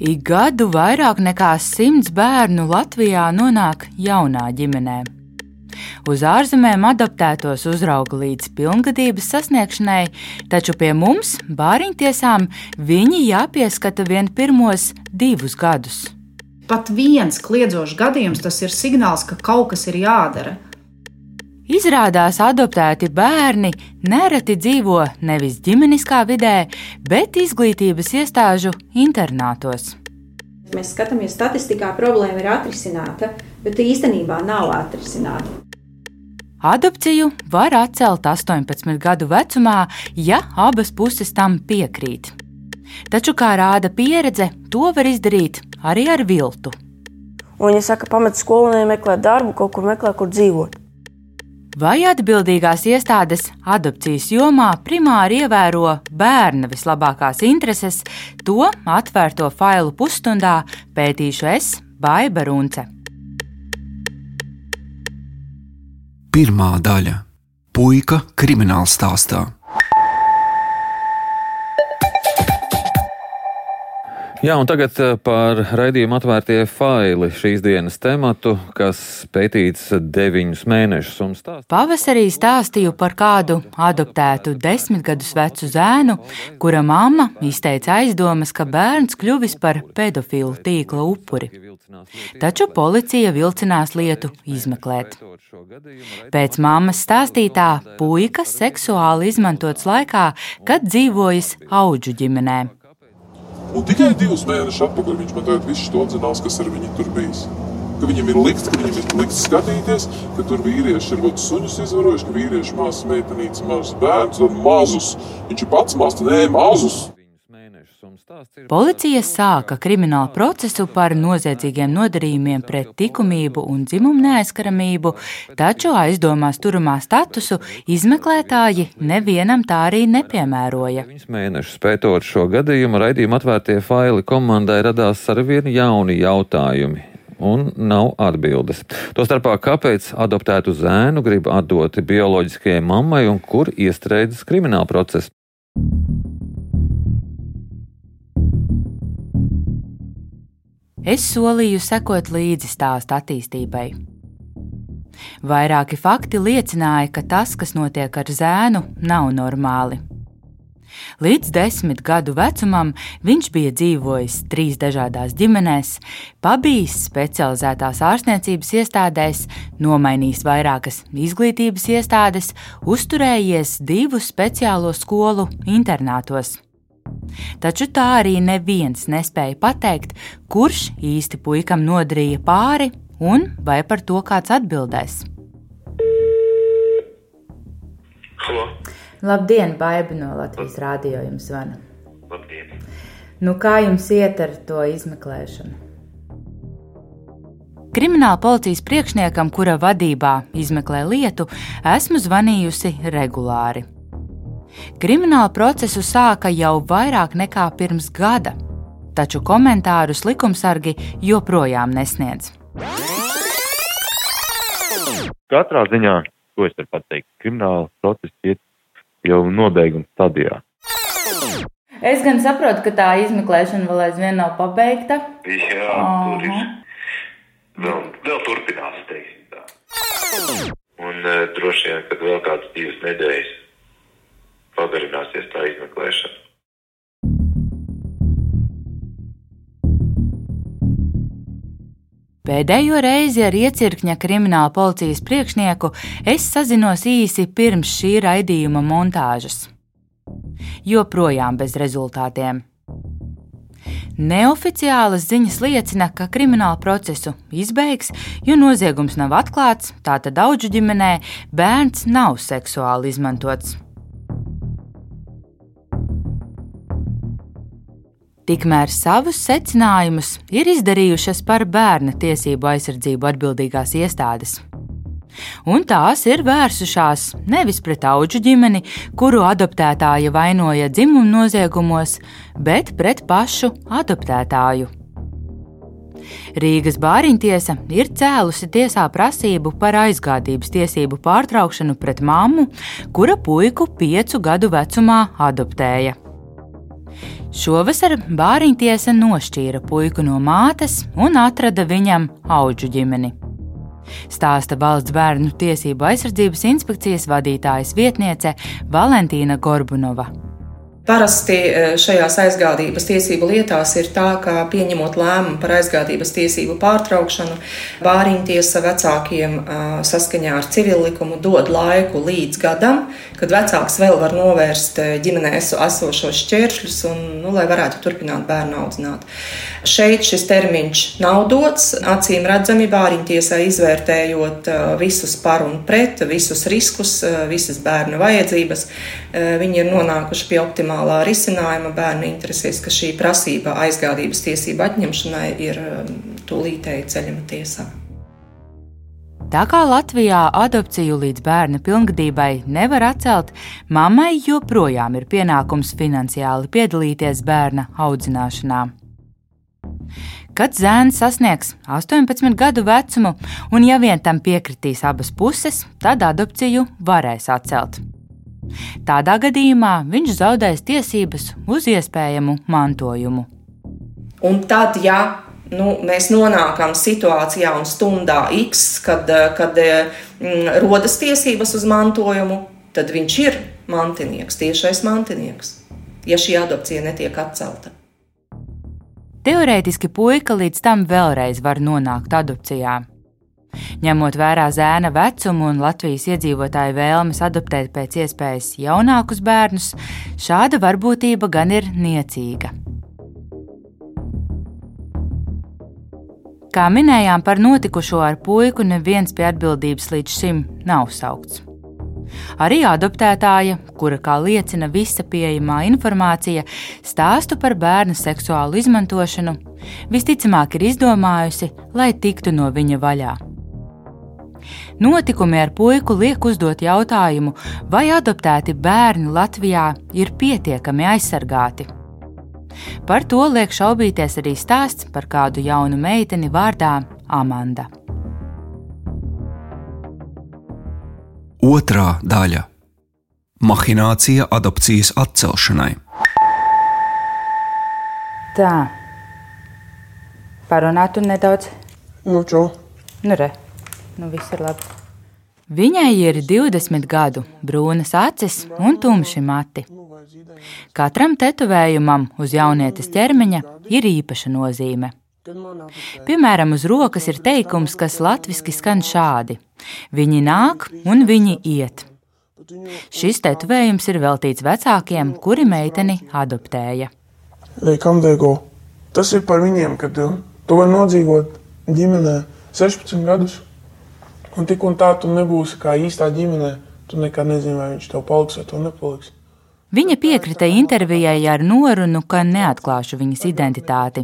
Ik gadu vairāk nekā simts bērnu Latvijā nonāk jaunā ģimenē. Uz ārzemēm adaptētos uzrauga līdz pilngadības sasniegšanai, taču pie mums, bāriņtiesām, viņi jāpieskata vien pirmos divus gadus. Pat viens kliedzošs gadījums tas ir signāls, ka kaut kas ir jādara. Izrādās, adoptēti bērni nereti dzīvo nevis ģimeniskā vidē, bet izglītības iestāžu internātos. Mēs skatāmies, statistikā problēma ir atrisināta, bet īstenībā nav atrisināta. Adopciju var atcelt 18 gadu vecumā, ja abas puses tam piekrīt. Taču, kā rāda pieredze, to var izdarīt arī ar viltu. Un, ja saka, pamet skolu, nemeklē darbu, kaut kur meklē, kur dzīvot. Vai atbildīgās iestādes adopcijas jomā primāri ievēro bērna vislabākās intereses, to atvērto failu pusstundā pētīšu es, Baiba Runce. Pirmā daļa - Puika krimināla stāstā. Jā, un tagad eh, par raidījumu atvērtie faili šīs dienas tematu, kas pētīts deviņus mēnešus. Stāst... Pavasarī stāstīju par kādu adoptētu desmit gadus vecu zēnu, kura mamma izteica aizdomas, ka bērns kļuvis par pedofilu tīkla upuri. Taču policija vilcinās lietu izmeklēt. Pēc mammas stāstītā puika seksuāli izmantots laikā, kad dzīvojis auģu ģimenē. Un tikai divus mēnešus atpakaļ viņš man tagad visu to atzinās, kas ar viņu tur bijis. Ka viņam ir likts, ka viņam ir likts skatīties, ka tur vīrieši ir kaut suņus izvarojuši, ka vīrieši mazs meitenītes, mazs bērns un mazus. Viņš ir pats mazs, nē, mazus. Policija sāka kriminālu procesu par noziedzīgiem nodarījumiem pret likumību un dzimumu neaizskaramību, taču aizdomās turamā statusu izmeklētāji nevienam tā arī nepiemēroja. Mēnešus pētot šo gadījumu, raidījuma atvērtie faili komandai radās arvien jauni jautājumi un nav atbildes. Tostarpā, kāpēc adoptētu zēnu grib atdot bioloģiskajai mammai un kur iestrēdzas krimināla procesa? Es solīju sekot līdzi stāstu attīstībai. Vairāki fakti liecināja, ka tas, kas notiek ar zēnu, nav normāli. Līdz desmit gadu vecumam viņš bija dzīvojis trīs dažādās ģimenēs, pabijis specializētās ārstniecības iestādēs, nomainījis vairākas izglītības iestādes, uzturējies divu speciālo skolu internātos. Taču tā arī neviens nespēja pateikt, kurš īsti puikam nodarīja pāri un vai par to kāds atbildēs. Halo. Labdien, Baiba no Latvijas rādio jums zvana. Labdien. Nu, kā jums iet ar to izmeklēšanu? Krimināla policijas priekšniekam, kura vadībā izmeklē lietu, esmu zvanījusi regulāri. Kriminālu procesu sāka jau vairāk nekā pirms gada, taču komentārus likumsargi joprojām nesniedz. Katrā ziņā, ko es varu pateikt, krimināla procesa iet jau nobeiguma stadijā. Es gan saprotu, ka tā izmeklēšana vēl aizvien nav pabeigta. Jā, Aha. tur ir. Vēl, vēl turpinās, teiksim tā. Un uh, droši vien, kad vēl kādas divas nedēļas pagarināsies tā izmeklēšana. Pēdējo reizi ar iecirkņa krimināla policijas priekšnieku es sazinos īsi pirms šī raidījuma montāžas. Joprojām bez rezultātiem. Neoficiālas ziņas liecina, ka kriminālu procesu izbeigs, jo noziegums nav atklāts, tātad daudzu ģimenē bērns nav seksuāli izmantots. Tikmēr savus secinājumus ir izdarījušas par bērna tiesību aizsardzību atbildīgās iestādes. Un tās ir vērsušās nevis pret auģu ģimeni, kuru adoptētāja vainoja dzimumu noziegumos, bet pret pašu adoptētāju. Rīgas bāriņtiesa ir cēlusi tiesā prasību par aizgādības tiesību pārtraukšanu pret mammu, kura puiku piecu gadu vecumā adoptēja. Šovasar bāriņtiesa nošķīra puiku no mātes un atrada viņam auģu ģimeni. Stāsta valsts bērnu tiesību aizsardzības inspekcijas vadītājas vietniece Valentīna Gorbunova. Parasti e, šajās aizgādības tiesību lietās ir tā, ka pieņemot lēmumu par aizgādības tiesību pārtraukšanu, bāriņtiesa vecākiem e, saskaņā ar civil likumu dod laiku līdz gadam, kad vecāks vēl var novērst e, ģimenē esošos šķēršļus un, nu, lai varētu turpināt bērnu audzināt. Šeit šis termiņš nav dots. Acīm redzami bāriņtiesā izvērtējot visus par un pret, visus riskus, visas bērnu vajadzības, viņi ir nonākuši pie optimāla optimālā risinājuma bērnu interesēs, ka šī prasība aizgādības tiesību atņemšanai ir um, tūlītēji ceļama tiesā. Tā kā Latvijā adopciju līdz bērna pilngadībai nevar atcelt, mammai joprojām ir pienākums finansiāli piedalīties bērna audzināšanā. Kad zēns sasniegs 18 gadu vecumu, un ja vien tam piekritīs abas puses, tad adopciju varēs atcelt. Tādā gadījumā viņš zaudēs tiesības uz iespējamu mantojumu. Un tad, ja nu, mēs nonākam situācijā un stundā X, kad, kad mm, rodas tiesības uz mantojumu, tad viņš ir mantinieks, tiešais mantinieks, ja šī adopcija netiek atcelta. Teorētiski puika līdz tam vēlreiz var nonākt adopcijā. Ņemot vērā zēna vecumu un Latvijas iedzīvotāju vēlmes adoptēt pēc iespējas jaunākus bērnus, šāda varbūtība gan ir niecīga. Kā minējām par notikušo ar puiku, neviens pie atbildības līdz šim nav saukts. Arī adoptētāja, kura, kā liecina visa pieejamā informācija, stāstu par bērnu seksuālu izmantošanu, visticamāk ir izdomājusi, lai tiktu no viņa vaļā. Notikumi ar puiku liek uzdot jautājumu, vai adoptēti bērni Latvijā ir pietiekami aizsargāti. Par to liek šaubīties arī stāsts par kādu jaunu meiteni vārdā Amanda. Otra daļa - Mahinācija adopcijas atcelšanai. Tā, parunātu nedaudz. Nu, čo? Nu, re nu viss ir labi. Viņai ir 20 gadu, brūnas acis un tumši mati. Katram tetovējumam uz jaunietes ķermeņa ir īpaša nozīme. Piemēram, uz rokas ir teikums, kas latviešu skan šādi: Viņi nāk un viņi iet. Šis tetovējums ir veltīts vecākiem, kuri meiteni adoptēja. Tas ir par viņiem, kad tu vari nodzīvot ģimenē 16 gadus Un tik un tā tu nebūsi kā īstā ģimenē. Tu nekad nezini, vai viņš tev paliks vai to nepaliks. Viņa piekrita intervijai ar norunu, ka neatklāšu viņas identitāti.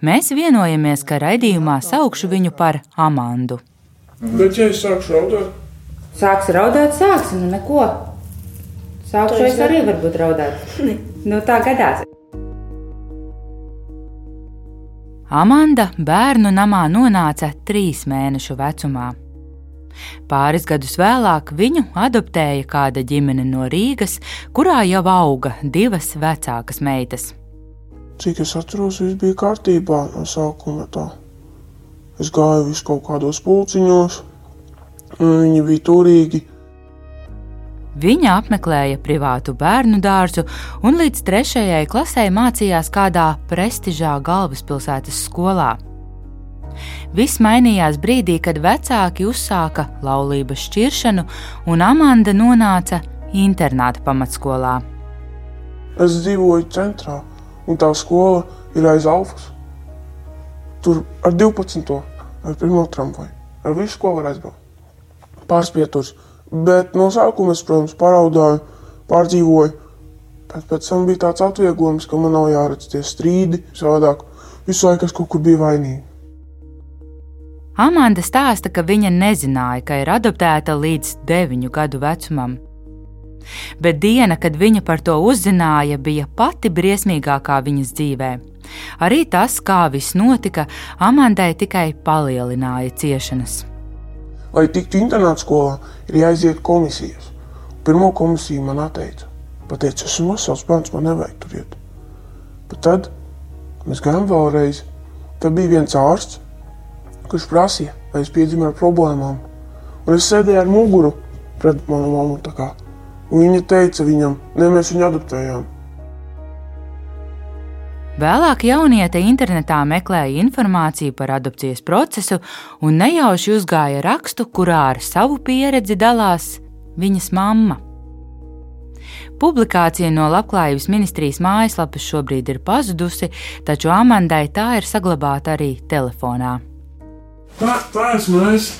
Mēs vienojamies, ka raidījumā saukšu viņu par Amandu. Bet, ja es sākšu raudāt, sāks raudāt, sāks nu neko. Sākšu es arī varbūt raudāt. nu, tā gadās. Amanda bērnu namā nonāca trīs mēnešu vecumā. Pāris gadus vēlāk viņu adoptēja kāda ģimene no Rīgas, kurā jau auga divas vecākas meitas. Cik es atceros, viss bija kārtībā no sākuma. Tā. Es gāju vis kaut kādos pulciņos, un viņi bija turīgi. Viņa apmeklēja privātu bērnu dārzu un līdz trešajai klasē mācījās kādā prestižā galvaspilsētas skolā. Viss mainījās brīdī, kad vecāki uzsāka laulības šķiršanu, un Amanda nonāca internāta pamatskolā. Es dzīvoju centrā, un tā skola ir aiz Alfas. Tur ar 12. ar pirmo tramvaju. Ar visu, ko var aizbraukt. Pārspietos. Bet no sākuma es, protams, paraudāju, pārdzīvoju. Tad pēc tam bija tāds atvieglojums, ka man nav jāredz tie strīdi, savādāk visu laiku es kaut kur biju vainīgs. Amanda stāsta, ka viņa nezināja, ka ir adoptēta līdz 9 gadu vecumam. Bet diena, kad viņa par to uzzināja, bija pati briesmīgākā viņas dzīvē. Arī tas, kā viss notika, Amandai tikai palielināja ciešanas. Lai tiktu internāta skolā, ir jāiziet komisijas. Pirmā komisija man teica, pateica, esmu vesels bērns, man nevajag tur iet. Bet tad mēs gājām vēlreiz. Tad bija viens ārsts, kurš prasīja, vai es piedzimu ar problēmām. Un es sēdēju ar muguru pret manu mammu. kā. Un viņa teica viņam, ne mēs viņu adoptējām. Vēlāk jauniete internetā meklēja informāciju par adopcijas procesu un nejauši uzgāja rakstu, kurā ar savu pieredzi dalās viņas mamma. Publikācija no Labklājības ministrijas mājaslapas šobrīd ir pazudusi, taču Amandai tā ir saglabāta arī telefonā. Tā, tā esmu es.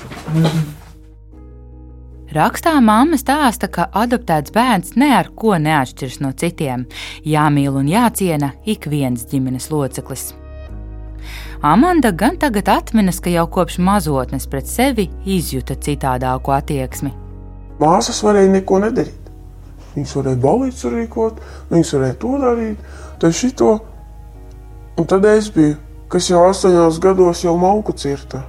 Rakstā mamma stāsta, ka adoptēts bērns ne ar ko neatšķiras no citiem. Jāmīl un jāciena ik viens ģimenes loceklis. Amanda gan tagad atminas, ka jau kopš mazotnes pret sevi izjuta citādāku attieksmi. Māsas varēja neko nedarīt. Viņas varēja balīdzes rīkot, viņas varēja to darīt, tad šito. Un tad es biju, kas jau astoņos gados jau mauku cirta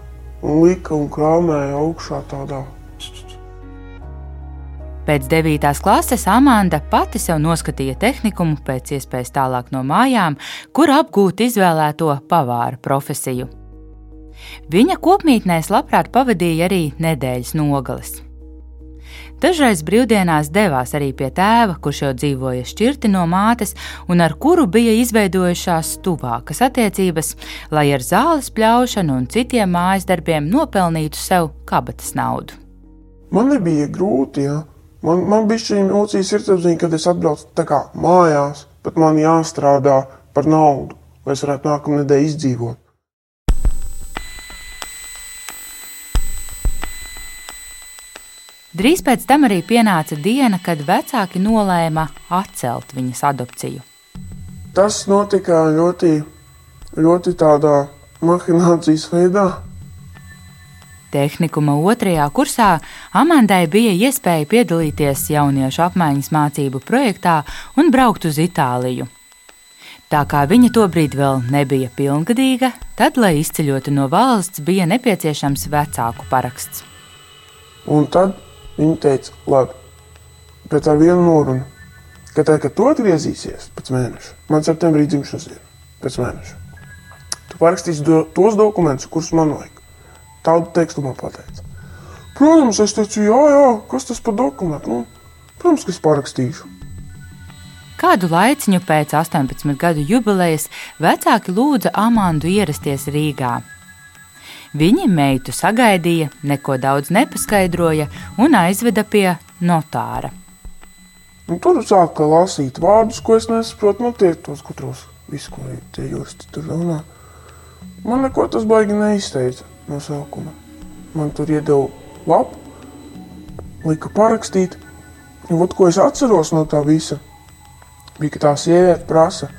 un lika un krāmēja augšā tādā. Pēc 9. klases Amanda pati sev noskatīja tehnikumu pēc iespējas tālāk no mājām, kur apgūt izvēlēto pavāra profesiju. Viņa kopmītnēs labprāt pavadīja arī nedēļas nogales. Dažreiz brīvdienās devās arī pie tēva, kurš jau dzīvoja šķirti no mātes un ar kuru bija izveidojušās tuvākas attiecības, lai ar zāles pļaušanu un citiem mājas darbiem nopelnītu sev kabatas naudu. Man nebija grūti, ja. man, man bija šī emocijas sirdsapziņa, kad es atbraucu kā, mājās, bet man jāstrādā par naudu, lai es varētu nākamā nedēļa izdzīvot. Drīz pēc tam arī pienāca diena, kad vecāki nolēma atcelt viņas adopciju. Tas notika ļoti, ļoti tādā mahinācijas veidā. Tehnikuma otrajā kursā Amandai bija iespēja piedalīties jauniešu apmaiņas mācību projektā un braukt uz Itāliju. Tā kā viņa tobrīd vēl nebija pilngadīga, tad, lai izceļotu no valsts, bija nepieciešams vecāku paraksts. Un tad Viņa teica, labi, bet ar vienu norunu, ka tad, kad tu atgriezīsies pēc mēneša, man septembrī dzimšanas diena, pēc mēneša, tu parakstīsi do, tos dokumentus, kurus man vajag. Tādu tekstu man pateica. Protams, es teicu, jā, jā, kas tas par dokumentu? Nu, protams, ka es parakstīšu. Kādu laiciņu pēc 18 gadu jubilejas vecāki lūdza Amandu ierasties Rīgā. Viņi meitu sagaidīja, neko daudz nepaskaidroja un aizveda pie notāra. Un tur sāka lasīt vārdus, ko es nesaprotu. Nu, tie ir tos gudros, visu, ko tie juristi tur runā. Man neko tas baigi neizteica no sākuma. Man tur iedeva lapu, lika parakstīt. Un ot, ko es atceros no tā visa, bija, ka tā sieviete prasa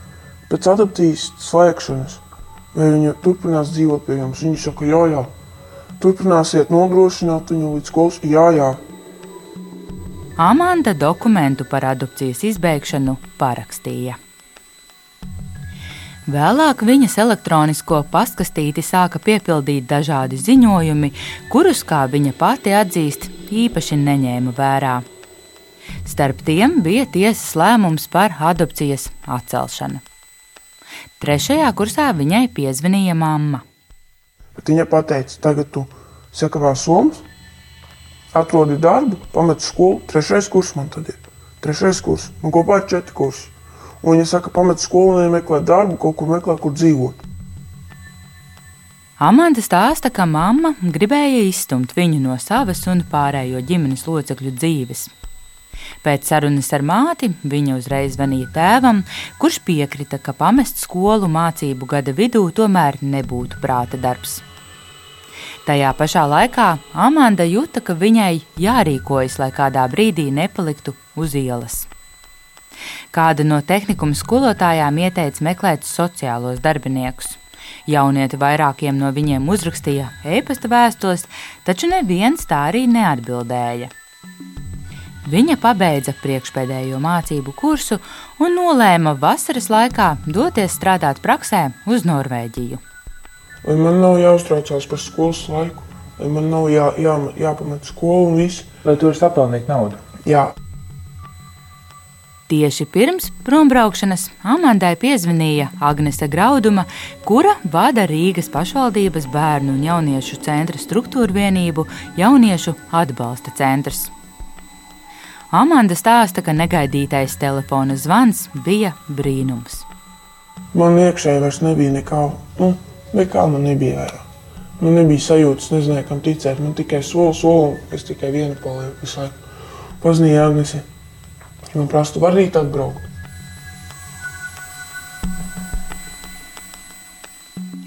pēc adopcijas slēgšanas vai viņa turpinās dzīvot pie jums. Viņa saka, jā, jā, turpināsiet nodrošināt viņu līdz skolas, jā, jā. Amanda dokumentu par adopcijas izbeigšanu parakstīja. Vēlāk viņas elektronisko pastkastīti sāka piepildīt dažādi ziņojumi, kurus, kā viņa pati atzīst, īpaši neņēma vērā. Starp tiem bija tiesas lēmums par adopcijas atcelšanu. Trešajā kursā viņai piezvanīja mamma. Bet viņa teica, tagad tu sakavā somas, atrodi darbu, pamet skolu. Trešais kurs man tad ir. Trešais kurs, man kopā ir četri kursi. Un viņa saka, pamet skolu, nemeklē darbu, kaut kur meklē, kur dzīvot. Amanda stāsta, ka mamma gribēja izstumt viņu no savas un pārējo ģimenes locekļu dzīves. Pēc sarunas ar māti viņa uzreiz zvanīja tēvam, kurš piekrita, ka pamest skolu mācību gada vidū tomēr nebūtu prāta darbs. Tajā pašā laikā Amanda jūta, ka viņai jārīkojas, lai kādā brīdī nepaliktu uz ielas. Kāda no tehnikuma skolotājām ieteica meklēt sociālos darbiniekus. Jaunieti vairākiem no viņiem uzrakstīja e-pasta vēstules, taču neviens tā arī neatbildēja. Viņa pabeidza priekšpēdējo mācību kursu un nolēma vasaras laikā doties strādāt praksē uz Norvēģiju. Vai man nav jāuztraucās par skolas laiku, vai man nav jā, jā, jāpamet skolu un viss? Lai tu vari sapelnīt naudu. Jā. Tieši pirms prombraukšanas Amandai piezvanīja Agnese Grauduma, kura vada Rīgas pašvaldības bērnu un jauniešu centra struktūra vienību Jauniešu atbalsta centrs. Amanda stāsta, ka negaidītais telefona zvans bija brīnums. Man iekšēji vairs nebija nekā, nu, nekā man nebija vairāk. Man nebija sajūtas, nezināju, kam ticēt. Man tikai soli, soli, es tikai vienu palieku visu laiku. Pazinīju Agnesi. Man prasa, tu vari rīt atbraukt.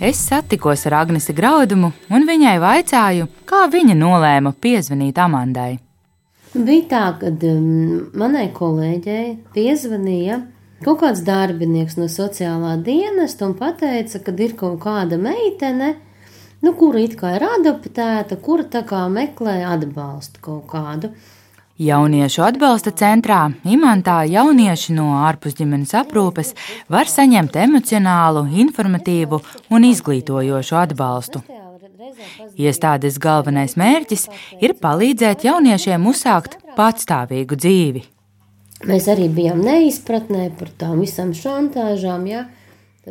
Es satikos ar Agnesi Graudumu un viņai vaicāju, kā viņa nolēma piezvanīt Amandai. Bija tā, ka um, manai kolēģei piezvanīja kaut kāds darbinieks no sociālā dienesta un teica, ka ir kaut kāda meitene, nu, kura it kā ir adaptēta, kura tā kā meklē atbalstu kaut kādu. Jauniešu atbalsta centrā imantā jaunieši no ārpusģimenes aprūpes var saņemt emocionālu, informatīvu un izglītojošu atbalstu. Iestādes galvenais mērķis ir palīdzēt jauniešiem uzsākt patstāvīgu dzīvi. Mēs arī bijām neizpratnē par tām visām šantāžām. Ja?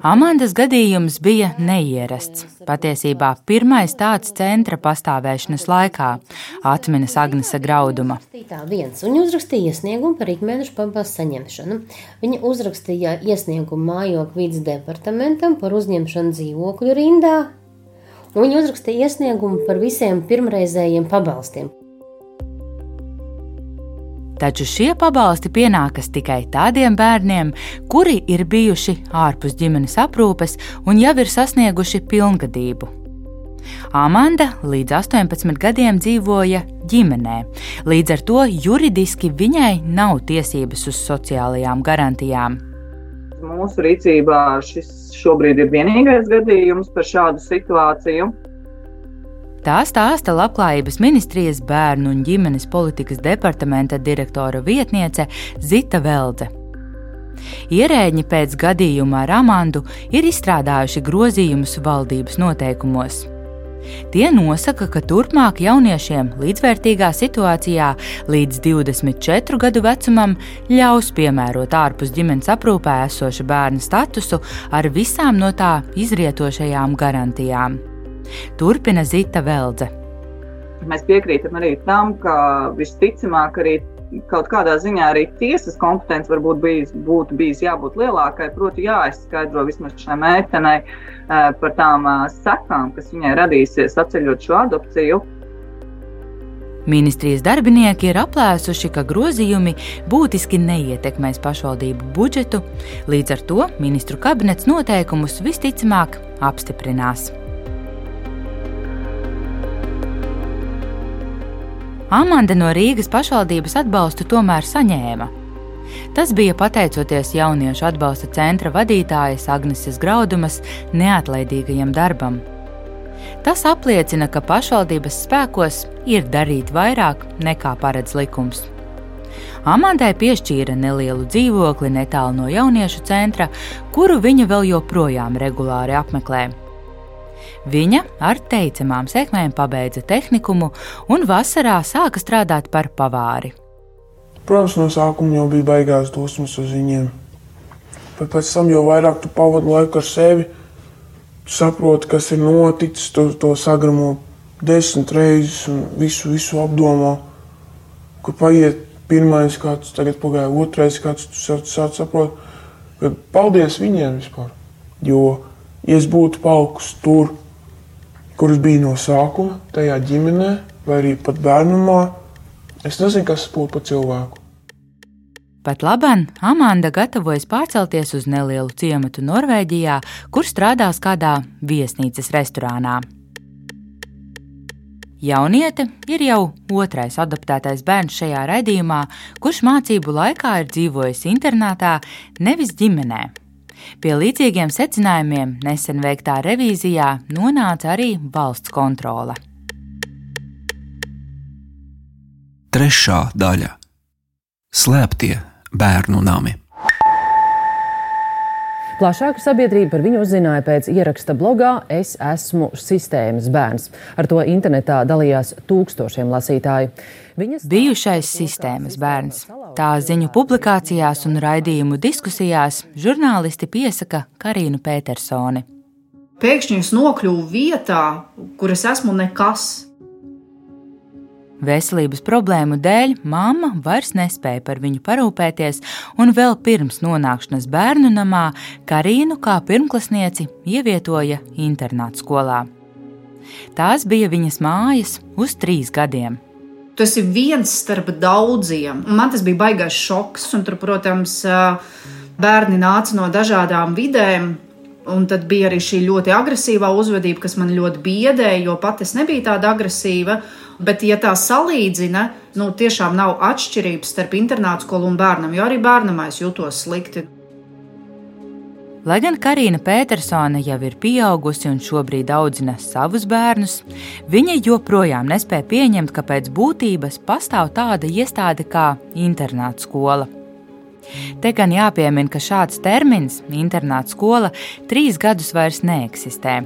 Amandas gadījums bija neierasts. Patiesībā pirmais tāds centra pastāvēšanas laikā, atminas Agnese Grauduma. Viņa uzrakstīja iesniegumu par ikmēnešu pabalstu saņemšanu. Viņa uzrakstīja iesniegumu mājokļu vidas departamentam par uzņemšanu dzīvokļu rindā, un viņa uzrakstīja iesniegumu par visiem pirmreizējiem pabalstiem. Taču šie pabalsti pienākas tikai tādiem bērniem, kuri ir bijuši ārpus ģimenes aprūpes un jau ir sasnieguši pilngadību. Amanda līdz 18 gadiem dzīvoja ģimenē, līdz ar to juridiski viņai nav tiesības uz sociālajām garantijām. Mūsu rīcībā šis šobrīd ir vienīgais gadījums par šādu situāciju. Tā stāsta Labklājības ministrijas bērnu un ģimenes politikas departamenta direktora vietniece Zita Veldze. Ierēģi pēc gadījuma ar Amandu ir izstrādājuši grozījumus valdības noteikumos. Tie nosaka, ka turpmāk jauniešiem līdzvērtīgā situācijā līdz 24 gadu vecumam ļaus piemērot ārpus ģimenes aprūpē esoša bērna statusu ar visām no tā izrietošajām garantijām. Turpina Zita Veldze. Mēs piekrītam arī tam, ka visticamāk arī kaut kādā ziņā arī tiesas kompetence varbūt bijis, būtu bijis jābūt lielākai. Proti, jāizskaidro vismaz šai meitenei eh, par tām eh, sekām, kas viņai radīsies atceļot šo adopciju. Ministrijas darbinieki ir aplēsuši, ka grozījumi būtiski neietekmēs pašvaldību budžetu, līdz ar to ministru kabinets noteikumus visticamāk apstiprinās. Amanda no Rīgas pašvaldības atbalstu tomēr saņēma. Tas bija pateicoties jauniešu atbalsta centra vadītājas Agneses Graudumas neatlaidīgajam darbam. Tas apliecina, ka pašvaldības spēkos ir darīt vairāk nekā paredz likums. Amandai piešķīra nelielu dzīvokli netālu no jauniešu centra, kuru viņa vēl joprojām regulāri apmeklē. Viņa ar teicamām sekmēm pabeidza tehnikumu un vasarā sāka strādāt par pavāri. Protams, no sākuma jau bija baigās dusmas uz viņiem. Bet pēc tam jau vairāk tu pavadi laiku ar sevi, saproti, kas ir noticis, to, to sagramo desmit reizes un visu, visu apdomā. Kur paiet pirmais kāds, tagad pagāja otrais kāds, tu sāc, sāc saprot, ka paldies viņiem vispār. Jo, ja es būtu palikusi tur, kurš bija no sākuma tajā ģimenē, vai arī pat bērnumā. Es nezinu, kas būtu pa cilvēku. Pat labāk Amanda gatavojas pārcelties uz nelielu ciematu Norvēģijā, kur strādās kādā viesnīcas restorānā. Jauniete ir jau otrais adaptētais bērns šajā raidījumā, kurš mācību laikā ir dzīvojis internātā, nevis ģimenē. Pie līdzīgiem secinājumiem nesen veiktā revīzijā nonāca arī valsts kontrole. Trešā daļa - slēptie bērnu nami. Plašāk sabiedrība par viņu uzzināja pēc ieraksta blogā Es esmu sistēmas bērns. Ar to internetā dalījās tūkstošiem lasītāju. Viņas Bijušais sistēmas bērns. Tā ziņu publikācijās un raidījumu diskusijās žurnālisti piesaka Karinu Petersoni. Pēkšņi es nokļuvu vietā, kur es esmu nekas. Veselības problēmu dēļ mamma vairs nespēja par viņu parūpēties, un vēl pirms nonākšanas bērnu namā Karīnu kā pirmklasnieci ievietoja internāta skolā. Tās bija viņas mājas uz trīs gadiem. Tas ir viens starp daudziem. Man tas bija baisais šoks, un tur, protams, bērni nāca no dažādām vidēm. Un tad bija arī šī ļoti agresīvā uzvedība, kas man ļoti biedēja, jo pat es nebiju tāda agresīva. Bet, ja tā salīdzina, nu, tiešām nav atšķirības starp internātu skolu un bērnam, jo arī bērnam es jūtos slikti. Lai gan Karina Petersone jau ir pieaugusi un šobrīd audzina savus bērnus, viņa joprojām nespēja pieņemt, ka pēc būtības pastāv tāda iestāde kā internāta skola. Te gan jāpiemina, ka šāds termins, internāta skola, trīs gadus vairs neeksistē.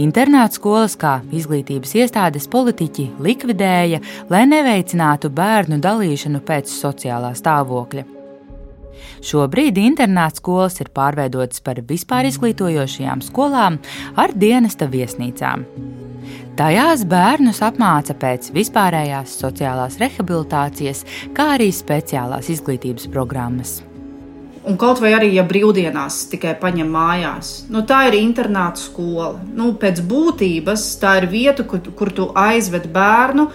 Internāta skolas kā izglītības iestādes politiķi likvidēja, lai neveicinātu bērnu dalīšanu pēc sociālā stāvokļa. Šobrīd internāta skolas ir pārveidotas par vispār izglītojošajām skolām ar dienesta viesnīcām. Tajās bērnus apmāca pēc vispārējās sociālās rehabilitācijas, kā arī speciālās izglītības programmas. Un kaut vai arī, ja brīvdienās tikai paņem mājās, nu, tā ir internāta skola. Nu, pēc būtības tā ir vieta, kur, kur tu aizved bērnu,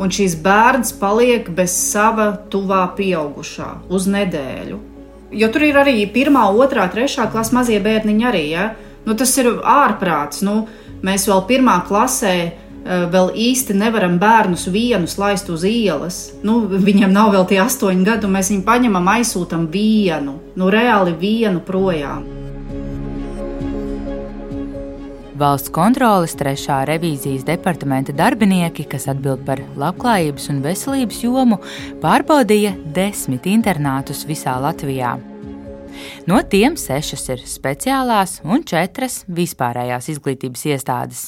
un šīs bērns paliek bez sava tuvā pieaugušā uz nedēļu. Jo tur ir arī pirmā, otrā, trešā klasa mazie bērniņi arī. Ja? Nu, tas ir ārprāts. Nu, Mēs vēl pirmā klasē eh, vēl īsti nevaram bērnus vienus laist uz ielas. Nu, viņam nav vēl tie astoņi gadi, un mēs viņu paņemam, aizsūtām vienu, nu, reāli vienu projām. Valsts kontroles trešā revīzijas departamenta darbinieki, kas atbild par labklājības un veselības jomu, pārbaudīja desmit internātus visā Latvijā. No tiem sešas ir speciālās un četras vispārējās izglītības iestādes.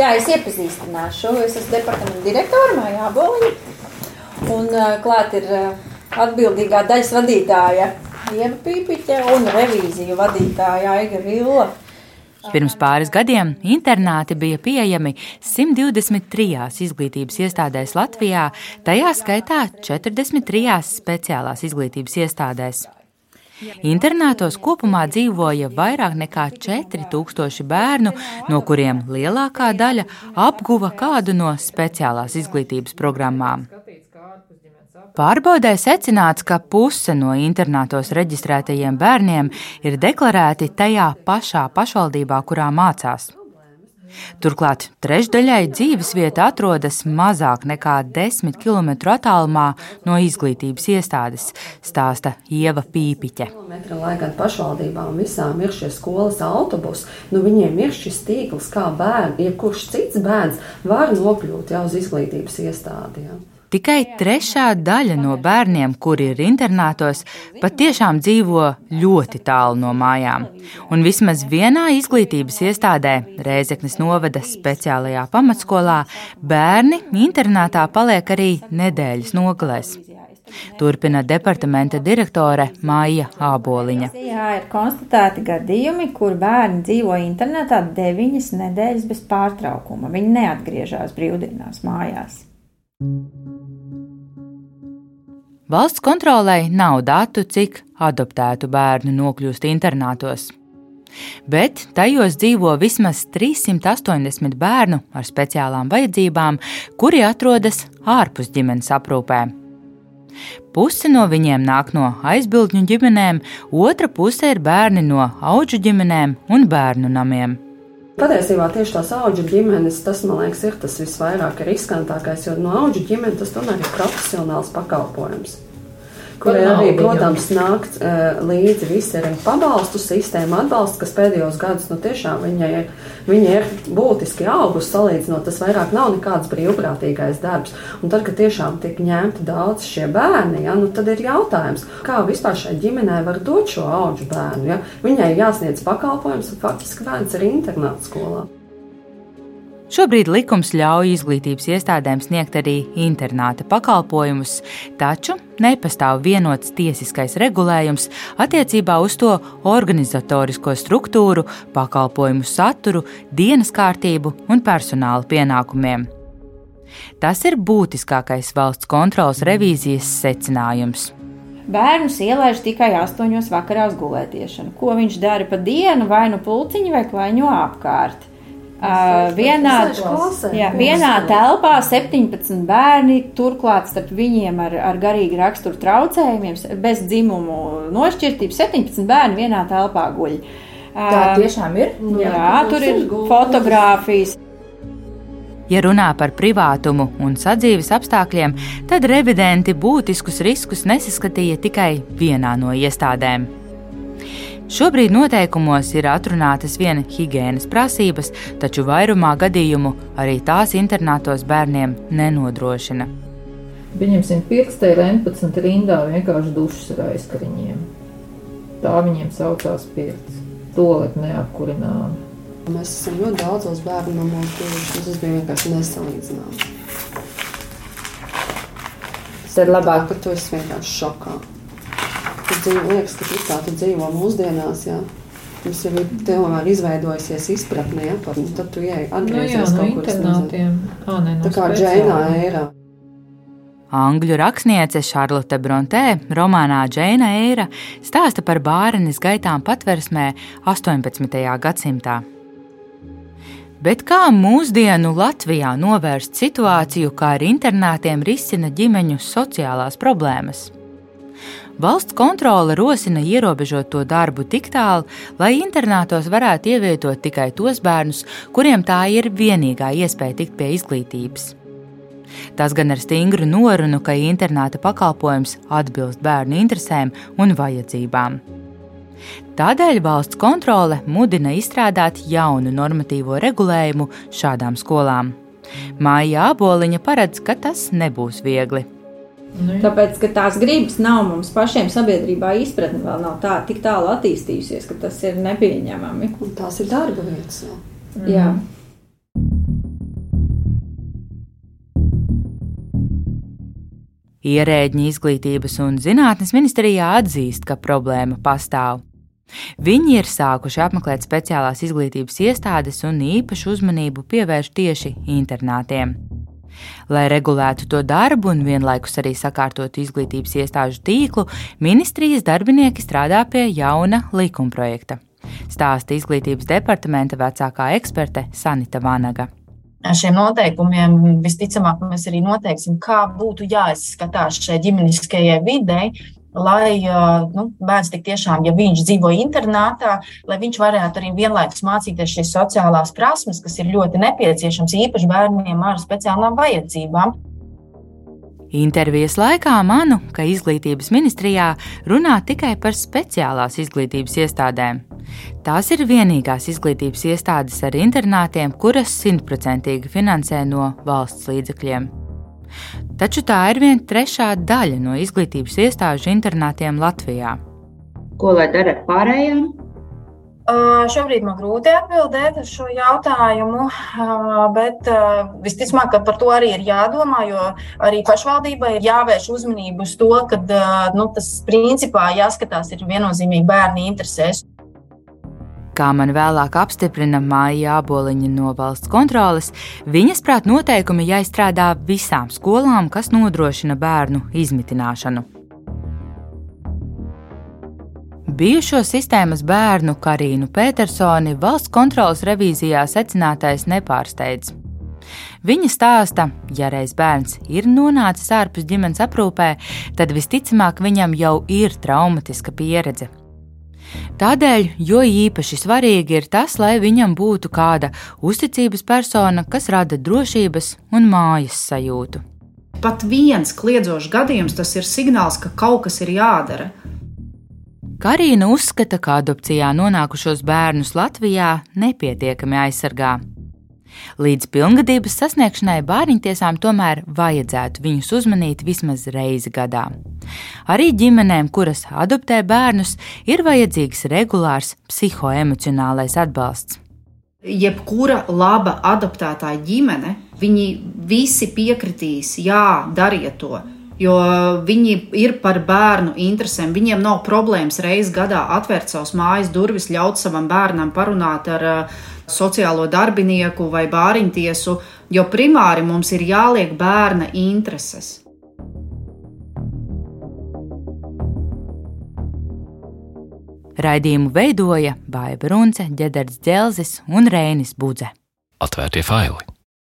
Jā, es iepazīstināšu. Es esmu departamenta direktore Maija Aboliņa. Un klāt ir atbildīgā daļas vadītāja Ieva Pīpiņa un revīziju vadītāja Aiga Villa. Pirms pāris gadiem internāti bija pieejami 123 izglītības iestādēs Latvijā, tajā skaitā 43 speciālās izglītības iestādēs. Internātos kopumā dzīvoja vairāk nekā 4000 bērnu, no kuriem lielākā daļa apguva kādu no speciālās izglītības programmām. Pārbaudē secināts, ka puse no internātos reģistrētajiem bērniem ir deklarēti tajā pašā pašvaldībā, kurā mācās. Turklāt trešdaļai dzīvesvieta atrodas mazāk nekā 10 km attālumā no izglītības iestādes, stāsta Ieva Pīpiķe. Lai gan pašvaldībām visām ir šie skolas autobusi, nu viņiem ir šis tīkls, kā bērni, ja kurš cits bērns var nokļūt jau uz izglītības iestādi. Ja. Tikai trešā daļa no bērniem, kuri ir internātos, patiešām dzīvo ļoti tālu no mājām. Un vismaz vienā izglītības iestādē, Rēzeknes novada speciālajā pamatskolā, bērni internātā paliek arī nedēļas nogalēs. Turpina departamenta direktore Māja Āboliņa. Jā, ir konstatēti gadījumi, kur bērni dzīvo internetā deviņas nedēļas bez pārtraukuma. Viņi neatgriežas brīvdienās mājās. Valsts kontrolē nav datu, cik adoptētu bērnu nokļūst internātos. Bet tajos dzīvo vismaz 380 bērnu ar speciālām vajadzībām, kuri atrodas ārpus ģimenes aprūpē. Puse no viņiem nāk no aizbildņu ģimenēm, otra puse ir bērni no auģu ģimenēm un bērnu namiem. Patiesībā tieši tās auga ģimenes, tas man liekas, ir tas visvairāk riskantākais, jo no auga ģimenes tas tomēr ir profesionāls pakalpojums. Kur arī, protams, nāk uh, līdzi visi ir pabalstu sistēma, atbalsts, kas pēdējos gados nu, tiešām viņai ir, viņa ir būtiski augus salīdzinot, tas vairāk nav nekāds brīvprātīgais darbs. Un tad, kad tiešām tiek ņemti daudz šie bērni, ja, nu, tad ir jautājums, kā vispār šai ģimenei var dot šo augu bērnu. Ja? Viņai jāsniedz pakalpojums, un faktiski bērns ir internāts skolā. Šobrīd likums ļauj izglītības iestādēm sniegt arī internāta pakalpojumus, taču nepastāv vienots tiesiskais regulējums attiecībā uz to organizatorisko struktūru, pakalpojumu saturu, dienas kārtību un personāla pienākumiem. Tas ir būtiskākais valsts kontrolas revīzijas secinājums. Bērnus ielaiž tikai astoņos vakarā uz gulētiešanu. Ko viņš dara pa dienu, vai nu pulciņu, vai klaiņo apkārt. Uh, vienā, jā, vienā telpā 17 bērni, turklāt starp viņiem ar, ar garīgu raksturu traucējumiem, bez dzimumu nošķirtības. 17 bērni vienā telpā guļ. Tā tiešām ir. Jā, jā tur ir fotogrāfijas. Ja runā par privātumu un sadzīves apstākļiem, tad revidenti būtiskus riskus nesaskatīja tikai vienā no iestādēm. Šobrīd noteikumos ir atrunātas viena higiēnas prasības, taču vairumā gadījumu arī tās internātos bērniem nenodrošina. Pieņemsim, pirkstē ir 11 rindā vienkārši dušas ar aizkariņiem. Tā viņiem saucās pirts. Tolet neapkurināma. Mēs esam ļoti daudzos bērnu namos bijuši, tas bija vienkārši nesalīdzināms. Tad labāk, ka tu esi vienkārši šokā. Dzīvo, liekas, ka tā tu dzīvo mūsdienās. Jā. Mums jau ir tomēr izveidojusies izpratne, ja, par, tad tu ej atgriezies nu, jā, kaut kur internātiem. Ā, ne, no tā kā Džēnā ērā. Angļu rakstniece Šarlote Brontē romānā Džeina Eira stāsta par bārenes gaitām patversmē 18. gadsimtā. Bet kā mūsdienu Latvijā novērst situāciju, kā ar internātiem risina ģimeņu sociālās problēmas? Valsts kontrole rosina ierobežot to darbu tik tālu, lai internātos varētu ievietot tikai tos bērnus, kuriem tā ir vienīgā iespēja tikt pie izglītības. Tas gan ar stingru norunu, ka internāta pakalpojums atbilst bērnu interesēm un vajadzībām. Tādēļ valsts kontrole mudina izstrādāt jaunu normatīvo regulējumu šādām skolām. Māja Aboliņa paredz, ka tas nebūs viegli. Nu, Tāpēc, ka tās gribas nav mums pašiem sabiedrībā izpratne vēl nav tā, tik tālu attīstījusies, ka tas ir nepieņemami. Un tās ir darba vietas. Jā. Mm. jā. Ierēģi izglītības un zinātnes ministrijā atzīst, ka problēma pastāv. Viņi ir sākuši apmeklēt speciālās izglītības iestādes un īpašu uzmanību pievērš tieši internātiem. Lai regulētu to darbu un vienlaikus arī sakārtotu izglītības iestāžu tīklu, ministrijas darbinieki strādā pie jauna likumprojekta. Stāsta izglītības departamenta vecākā eksperte Sanita Vanaga šiem noteikumiem visticamāk mēs arī noteiksim, kā būtu jāizskatās šai ģimeniskajai videi, lai nu, bērns tik tiešām, ja viņš dzīvo internātā, lai viņš varētu arī vienlaikus mācīties šīs sociālās prasmes, kas ir ļoti nepieciešams īpaši bērniem ar speciālām vajadzībām. Intervijas laikā manu, ka izglītības ministrijā runā tikai par speciālās izglītības iestādēm. Tās ir vienīgās izglītības iestādes ar internātiem, kuras simtprocentīgi finansē no valsts līdzekļiem. Taču tā ir viena trešā daļa no izglītības iestāžu internātiem Latvijā. Ko lai dara ar pārējām? Uh, šobrīd man grūti atbildēt uz šo jautājumu, uh, bet uh, visticamāk, ka par to arī ir jādomā, jo arī pašvaldībai ir jāvērš uzmanību uz to, ka nu, tas principā jāskatās ir viennozīmīgi bērni interesēs. Kā man vēlāk apstiprina Māja Aboliņa no valsts kontroles, viņas prāt noteikumi jāizstrādā visām skolām, kas nodrošina bērnu izmitināšanu. Bijušo sistēmas bērnu Karīnu Petersoni valsts kontrolas revīzijā secinātais nepārsteidz. Viņa stāsta, ja reiz bērns ir nonācis ārpus ģimenes aprūpē, tad visticamāk viņam jau ir traumatiska pieredze Tādēļ, jo īpaši svarīgi ir tas, lai viņam būtu kāda uzticības persona, kas rada drošības un mājas sajūtu. Pat viens kliedzošs gadījums tas ir signāls, ka kaut kas ir jādara. Karina uzskata, ka adopcijā nonākušos bērnus Latvijā nepietiekami aizsargā. Līdz pilngadības sasniegšanai bērniņtiesām tomēr vajadzētu viņus uzmanīt vismaz reizi gadā. Arī ģimenēm, kuras adoptē bērnus, ir vajadzīgs regulārs psihoemocionālais atbalsts. Jebkura laba adoptētāja ģimene, viņi visi piekritīs, jā, dariet to. Jo viņi ir par bērnu interesēm. Viņiem nav problēmas reizes gadā atvērt savus mājas durvis, ļaut savam bērnam parunāt ar uh, sociālo darbinieku vai bāriņtiesu, jo primāri mums ir jāliek bērna intereses. Raidījumu veidoja Bāja Brunce, Ģederts Dzelzis un Rēnis Budze. Atvērtie faili!